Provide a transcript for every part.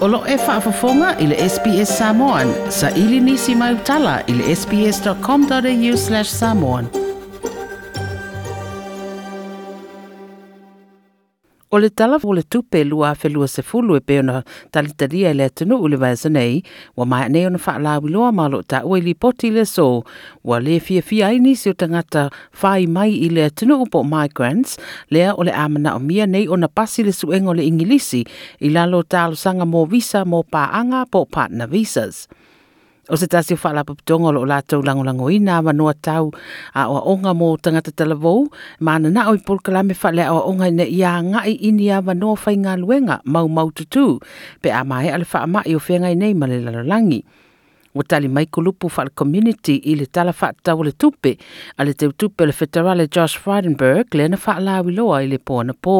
Olo e whaafafonga i le SPS Samoan. Sa ili nisi mai utala i sps.com.au samoan. O le tala o le tupe lua a felua se fulu e peona talitaria e le atunu o le vaisa nei, wa mai anei ona wha alawi loa malo ta ue li poti le so, wa le fia fia aini si o tangata whai mai i le atunu o po migrants, lea o le amana o mia nei ona pasi le suengo le ingilisi i lalo talo sanga mō visa mō paanga po partner visas. O se tasi whala paputonga o lātou langolango i nā wanoa tau a oa onga mō tangata talavou. Mana na oi pulkala me whale a oa onga ina i a ngai i ni a wanoa whai luenga mau mau tutu. Pe a mahe ale wha mai o whenga i nei malelalo langi ua tali mai kulupu community i le tala faatau o le tupe a le teutupe o le federale josh fridenberg lea na faalauiloa i le poana po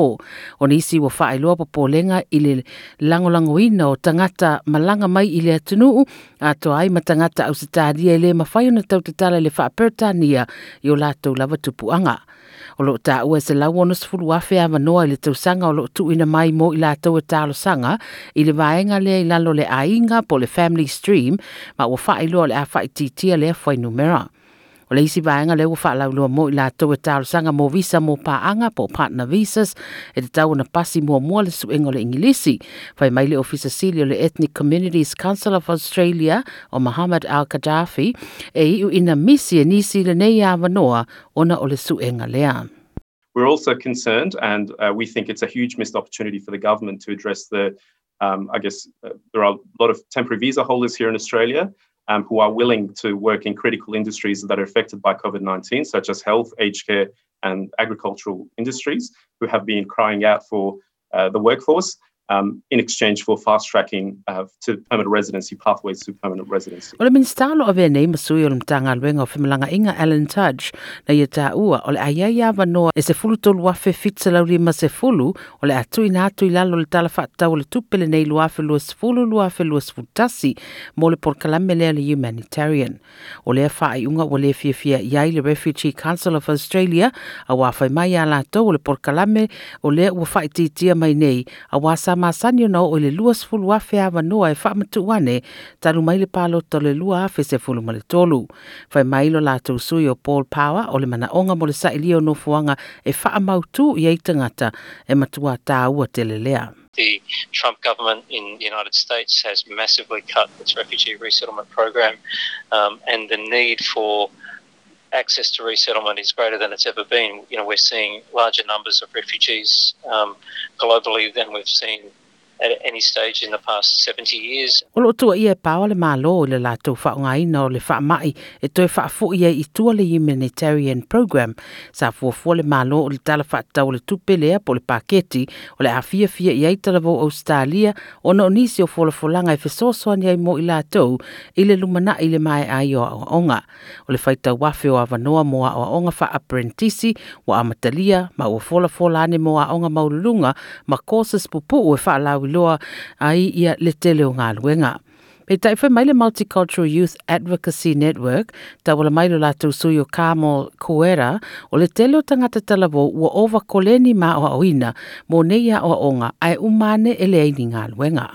ona isi ua faailoa popolega i le lagolagoina o tagata malaga mai i le atunuu atoa ai ma tagata ausitalia i lē mafai ona tautatala i le nia i o latou lava tupuaga o loo taʻua e se lau ona sefulu afe avanoa i le tausaga o loo ina mai mo i latou e talosaga i le vaega lea i lalo le aiga po le family stream ma ua faailoa o le a faitiitia lea o le isi vaega ua faalaulua mo i latou e talosaga mo visa mo paaga po partner visas e tatau ona pasi muamua le suʻega o le fai mai le ofisa sili o le ethnic communities council of australia o al kadafi e iʻu ina misi e nisi lenei avanoa ona o le suʻega lea We're also concerned, and uh, we think it's a huge missed opportunity for the government to address the um, I guess uh, there are a lot of temporary visa holders here in Australia um, who are willing to work in critical industries that are affected by COVID 19, such as health, aged care, and agricultural industries, who have been crying out for uh, the workforce um, in exchange for fast tracking uh, to permanent residency pathways to permanent residency. Ole min stalo ave nei masui ole mtanga luenga o inga Alan Tudge na ye taua ole aia ia vanoa e se fulu tolu afe lauri ma se fulu ole atui na atui lalo le tala fatau ole tupele nei fulu lua afe futasi Mole le porkalame lea humanitarian. Ole fa ai unga fia fia iai le Refugee Council of Australia a wafai mai a latou ole porkalame ole ua faititia mai nei a wasa ma masani ona o le lua sefulu afe noa e faamatuu ane talu mai le paloto le lua afe sefulu ma le tolu faemai lo latou sui o paul power o le manaʻoga mo le saʻilia o nofoaga e faamautū i ai tagata e matuā tāua telelea The Trump government in the United States has massively cut its refugee resettlement program um, and the need for access to resettlement is greater than it's ever been. You know, we're seeing larger numbers of refugees um, globally than we've seen at any stage in the past 70 years. O lo tua ia e pāo le mālo i le lātou whaunga ina o le whaamai e toi whaafu ia i tua le humanitarian program sa fuafua le mālo o le tala whaatau le tupelea po le pāketi o le awhia fia i eitalavo o Stalia o no nisi o fulafulanga i e fesosoan iai mo i lātou i le lumana i le mai ai o aonga. O le whaita wafe o avanoa mo aonga wha aprentisi wa amatalia ma ua fulafulane mo aonga maululunga ma kōsas pupu ue whaalawi loa ai ia le tele o ngā luenga. Pei mai le Multicultural Youth Advocacy Network, ta wala mai lo lātou sui o Kāmo Koera, o le tele o tangata talabo ua koleni mā o mō nei a o ai umane ele ngā luenga.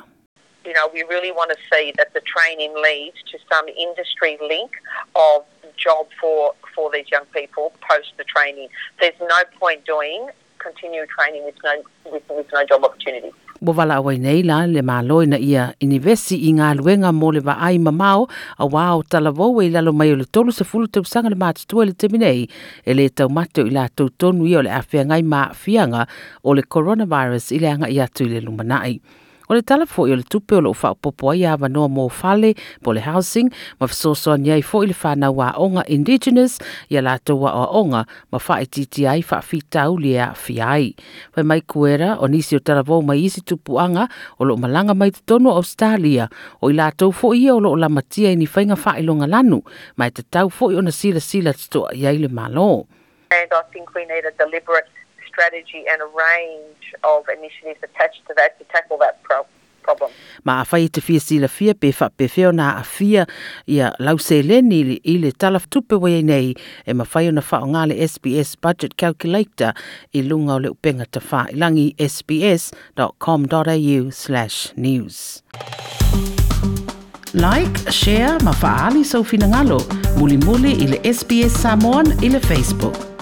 You know, we really want to see that the training leads to some industry link of job for, for these young people post the training. There's no point doing continued training with no, with, with no job opportunity. Bo wala awai nei la le malo ina ia inivesi i ngā luenga mō le ai mamao a wāo tala wau e lalo mai o le tolu sa fulu tau sanga le mātutua le te minei e le tau mato i la tau tonu i o le awhia ngai mā fianga o le coronavirus i le anga i atu i le lumanai. O le tala fo i le tupe o le ufa upopo ai awa noa mō fale po le housing ma fasoso ni ai fo i le whana wā onga indigenous i a lātou wā wā onga ma wha e titi ai wha fitau li a fiai. Pai mai kuera o nisi o tala vau mai isi tupu anga o lo malanga mai te tonu Australia o i lātou fo i o lo o lamatia i ni whainga wha i longa lanu mai te tau fo i o na sila sila tato i le malo. I think we need a deliberate strategy and a range of initiatives attached to that to tackle that problem. Ma a whai te fia sila fia pe wha pe whio nā a fia ia lauseleni i, i le talaf tupewea nei e ma whai ona wha o ngāle SBS Budget Calculator i lunga o le upenga te wha i langi sbs.com.au slash news. Like, share, ma whaali sau ngalo muli muli i le SBS Samoan i le Facebook.